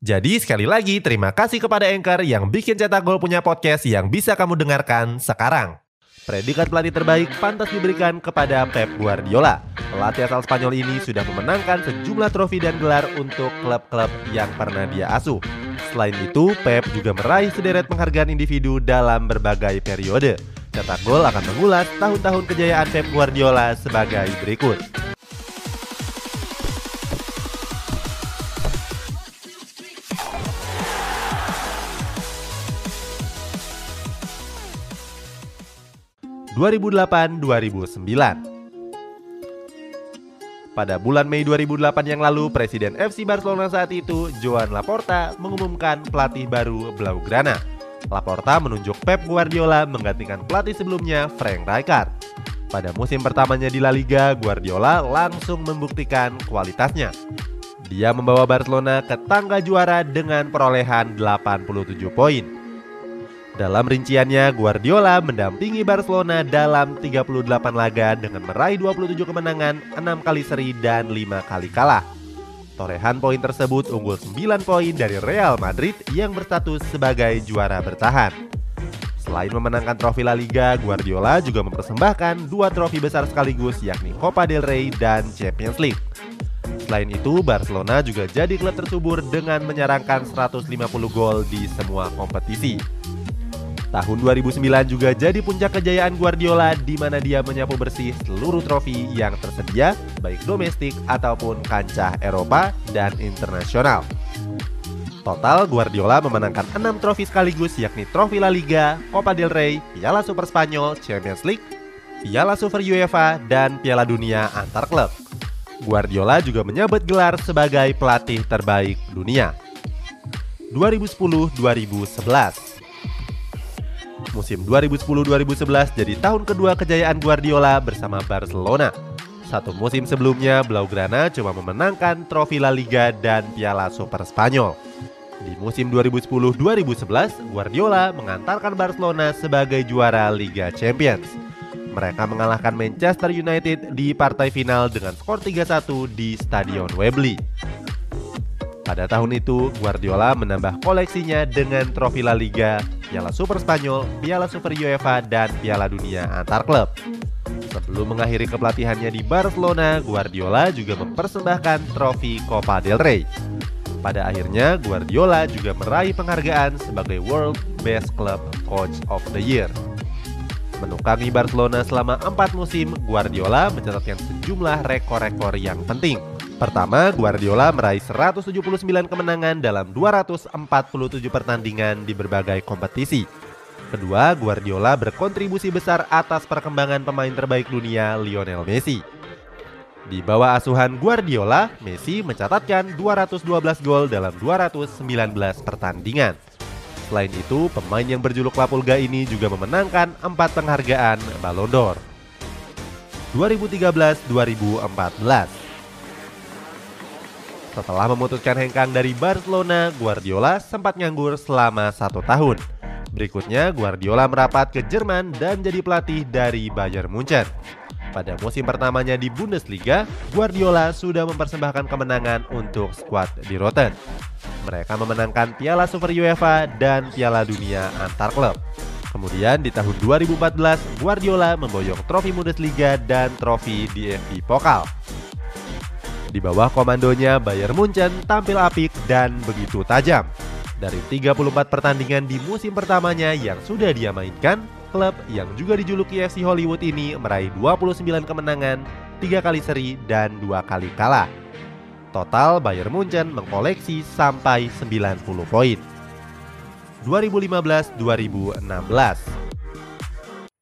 Jadi sekali lagi terima kasih kepada Anchor yang bikin Cetak Gol punya podcast yang bisa kamu dengarkan sekarang. Predikat pelatih terbaik pantas diberikan kepada Pep Guardiola. Pelatih asal Spanyol ini sudah memenangkan sejumlah trofi dan gelar untuk klub-klub yang pernah dia asuh. Selain itu, Pep juga meraih sederet penghargaan individu dalam berbagai periode. Cetak Gol akan mengulas tahun-tahun kejayaan Pep Guardiola sebagai berikut. 2008-2009. Pada bulan Mei 2008 yang lalu, Presiden FC Barcelona saat itu, Joan Laporta, mengumumkan pelatih baru Blaugrana. Laporta menunjuk Pep Guardiola menggantikan pelatih sebelumnya, Frank Rijkaard. Pada musim pertamanya di La Liga, Guardiola langsung membuktikan kualitasnya. Dia membawa Barcelona ke tangga juara dengan perolehan 87 poin. Dalam rinciannya, Guardiola mendampingi Barcelona dalam 38 laga dengan meraih 27 kemenangan, 6 kali seri dan 5 kali kalah. Torehan poin tersebut unggul 9 poin dari Real Madrid yang berstatus sebagai juara bertahan. Selain memenangkan trofi La Liga, Guardiola juga mempersembahkan dua trofi besar sekaligus yakni Copa del Rey dan Champions League. Selain itu, Barcelona juga jadi klub tersubur dengan menyerangkan 150 gol di semua kompetisi. Tahun 2009 juga jadi puncak kejayaan Guardiola di mana dia menyapu bersih seluruh trofi yang tersedia baik domestik ataupun kancah Eropa dan internasional. Total Guardiola memenangkan 6 trofi sekaligus yakni trofi La Liga, Copa del Rey, Piala Super Spanyol, Champions League, Piala Super UEFA, dan Piala Dunia antar klub. Guardiola juga menyabet gelar sebagai pelatih terbaik dunia. 2010-2011 Musim 2010-2011 jadi tahun kedua kejayaan Guardiola bersama Barcelona. Satu musim sebelumnya, Blaugrana cuma memenangkan trofi La Liga dan Piala Super Spanyol. Di musim 2010-2011, Guardiola mengantarkan Barcelona sebagai juara Liga Champions. Mereka mengalahkan Manchester United di partai final dengan skor 3-1 di Stadion Wembley. Pada tahun itu, Guardiola menambah koleksinya dengan trofi La Liga, Piala Super Spanyol, Piala Super UEFA, dan Piala Dunia antar klub. Sebelum mengakhiri kepelatihannya di Barcelona, Guardiola juga mempersembahkan trofi Copa del Rey. Pada akhirnya, Guardiola juga meraih penghargaan sebagai World Best Club Coach of the Year. Menukangi Barcelona selama empat musim, Guardiola mencatatkan sejumlah rekor-rekor yang penting – Pertama, Guardiola meraih 179 kemenangan dalam 247 pertandingan di berbagai kompetisi. Kedua, Guardiola berkontribusi besar atas perkembangan pemain terbaik dunia Lionel Messi. Di bawah asuhan Guardiola, Messi mencatatkan 212 gol dalam 219 pertandingan. Selain itu, pemain yang berjuluk Lapulga ini juga memenangkan empat penghargaan Ballon d'Or. 2013-2014 setelah memutuskan hengkang dari Barcelona, Guardiola sempat nganggur selama satu tahun. Berikutnya, Guardiola merapat ke Jerman dan jadi pelatih dari Bayern Munchen. Pada musim pertamanya di Bundesliga, Guardiola sudah mempersembahkan kemenangan untuk skuad di Rotten. Mereka memenangkan Piala Super UEFA dan Piala Dunia antar klub. Kemudian di tahun 2014, Guardiola memboyong trofi Bundesliga dan trofi DFB Pokal. Di bawah komandonya, Bayern Munchen tampil apik dan begitu tajam. Dari 34 pertandingan di musim pertamanya yang sudah dia mainkan, klub yang juga dijuluki FC Hollywood ini meraih 29 kemenangan, 3 kali seri, dan 2 kali kalah. Total Bayern Munchen mengkoleksi sampai 90 poin. 2015-2016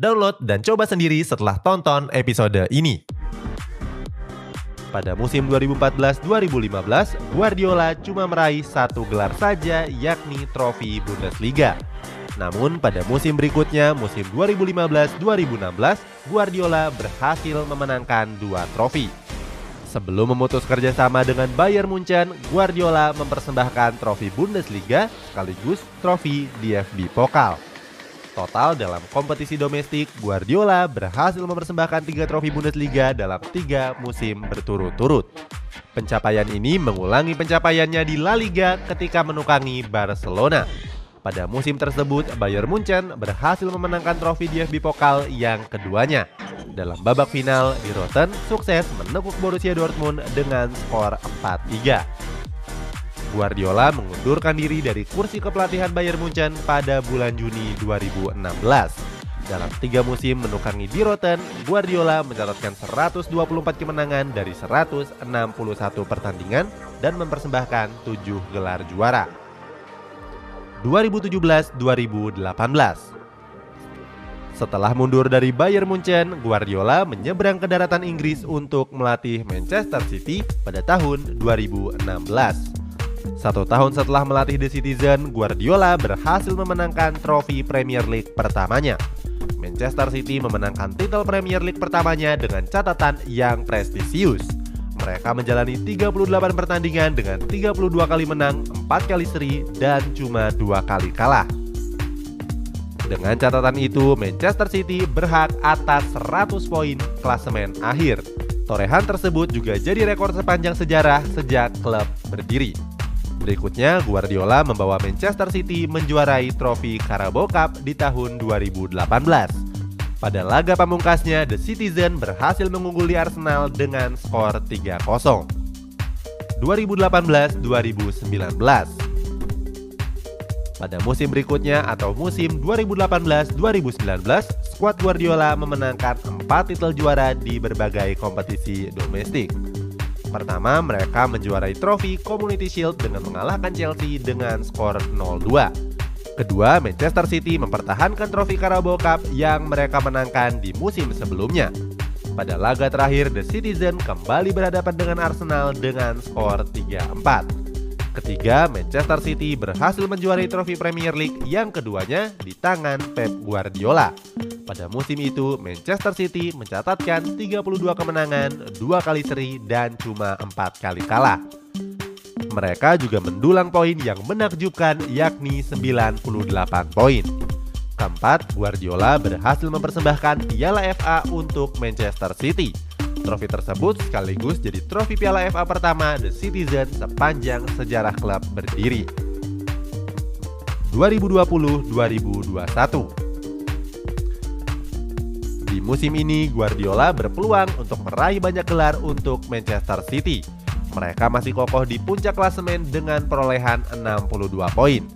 Download dan coba sendiri setelah tonton episode ini. Pada musim 2014-2015, Guardiola cuma meraih satu gelar saja yakni trofi Bundesliga. Namun pada musim berikutnya, musim 2015-2016, Guardiola berhasil memenangkan dua trofi. Sebelum memutus kerjasama dengan Bayern Munchen, Guardiola mempersembahkan trofi Bundesliga sekaligus trofi DFB Pokal. Total dalam kompetisi domestik, Guardiola berhasil mempersembahkan tiga trofi Bundesliga dalam tiga musim berturut-turut. Pencapaian ini mengulangi pencapaiannya di La Liga ketika menukangi Barcelona. Pada musim tersebut, Bayern Munchen berhasil memenangkan trofi DFB Pokal yang keduanya. Dalam babak final, di Rotten sukses menekuk Borussia Dortmund dengan skor 4-3. Guardiola mengundurkan diri dari kursi kepelatihan Bayern Munchen pada bulan Juni 2016. Dalam tiga musim menukangi di Rotten, Guardiola mencatatkan 124 kemenangan dari 161 pertandingan dan mempersembahkan 7 gelar juara. 2017-2018 setelah mundur dari Bayern Munchen, Guardiola menyeberang ke daratan Inggris untuk melatih Manchester City pada tahun 2016. Satu tahun setelah melatih The Citizen, Guardiola berhasil memenangkan trofi Premier League pertamanya. Manchester City memenangkan titel Premier League pertamanya dengan catatan yang prestisius. Mereka menjalani 38 pertandingan dengan 32 kali menang, 4 kali seri, dan cuma 2 kali kalah. Dengan catatan itu, Manchester City berhak atas 100 poin klasemen akhir. Torehan tersebut juga jadi rekor sepanjang sejarah sejak klub berdiri. Berikutnya, Guardiola membawa Manchester City menjuarai trofi Carabao Cup di tahun 2018. Pada laga pamungkasnya, The Citizen berhasil mengungguli Arsenal dengan skor 3-0. 2018-2019 Pada musim berikutnya atau musim 2018-2019, skuad Guardiola memenangkan 4 titel juara di berbagai kompetisi domestik. Pertama, mereka menjuarai trofi Community Shield dengan mengalahkan Chelsea dengan skor 0-2. Kedua, Manchester City mempertahankan trofi Carabao Cup yang mereka menangkan di musim sebelumnya. Pada laga terakhir, The Citizen kembali berhadapan dengan Arsenal dengan skor 3-4. Ketiga, Manchester City berhasil menjuarai trofi Premier League yang keduanya di tangan Pep Guardiola. Pada musim itu, Manchester City mencatatkan 32 kemenangan, dua kali seri, dan cuma empat kali kalah. Mereka juga mendulang poin yang menakjubkan yakni 98 poin. Keempat, Guardiola berhasil mempersembahkan Piala FA untuk Manchester City. Trofi tersebut sekaligus jadi trofi Piala FA pertama The Citizen sepanjang sejarah klub berdiri. 2020-2021 di musim ini, Guardiola berpeluang untuk meraih banyak gelar untuk Manchester City. Mereka masih kokoh di puncak klasemen dengan perolehan 62 poin.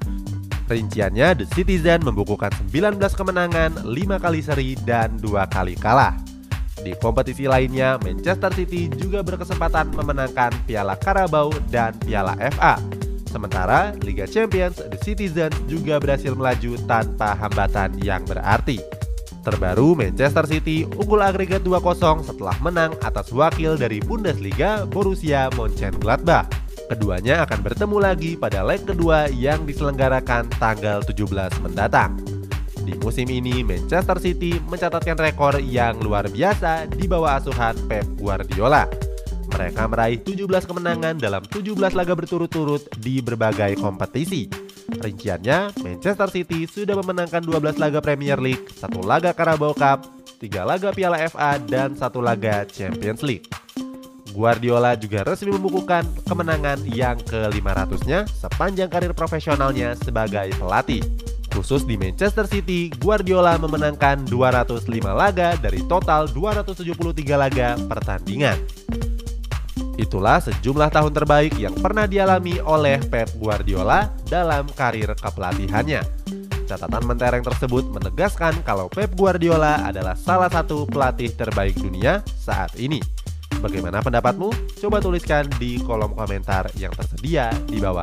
Rinciannya, The Citizen membukukan 19 kemenangan, 5 kali seri, dan 2 kali kalah. Di kompetisi lainnya, Manchester City juga berkesempatan memenangkan Piala Carabao dan Piala FA. Sementara Liga Champions, The Citizen juga berhasil melaju tanpa hambatan yang berarti. Terbaru, Manchester City unggul agregat 2-0 setelah menang atas wakil dari Bundesliga Borussia Mönchengladbach. Keduanya akan bertemu lagi pada leg kedua yang diselenggarakan tanggal 17 mendatang. Di musim ini, Manchester City mencatatkan rekor yang luar biasa di bawah asuhan Pep Guardiola. Mereka meraih 17 kemenangan dalam 17 laga berturut-turut di berbagai kompetisi Rinciannya, Manchester City sudah memenangkan 12 laga Premier League, satu laga Carabao Cup, tiga laga Piala FA, dan satu laga Champions League. Guardiola juga resmi membukukan kemenangan yang ke-500-nya sepanjang karir profesionalnya sebagai pelatih. Khusus di Manchester City, Guardiola memenangkan 205 laga dari total 273 laga pertandingan. Itulah sejumlah tahun terbaik yang pernah dialami oleh Pep Guardiola dalam karir kepelatihannya. Catatan mentereng tersebut menegaskan kalau Pep Guardiola adalah salah satu pelatih terbaik dunia saat ini. Bagaimana pendapatmu? Coba tuliskan di kolom komentar yang tersedia di bawah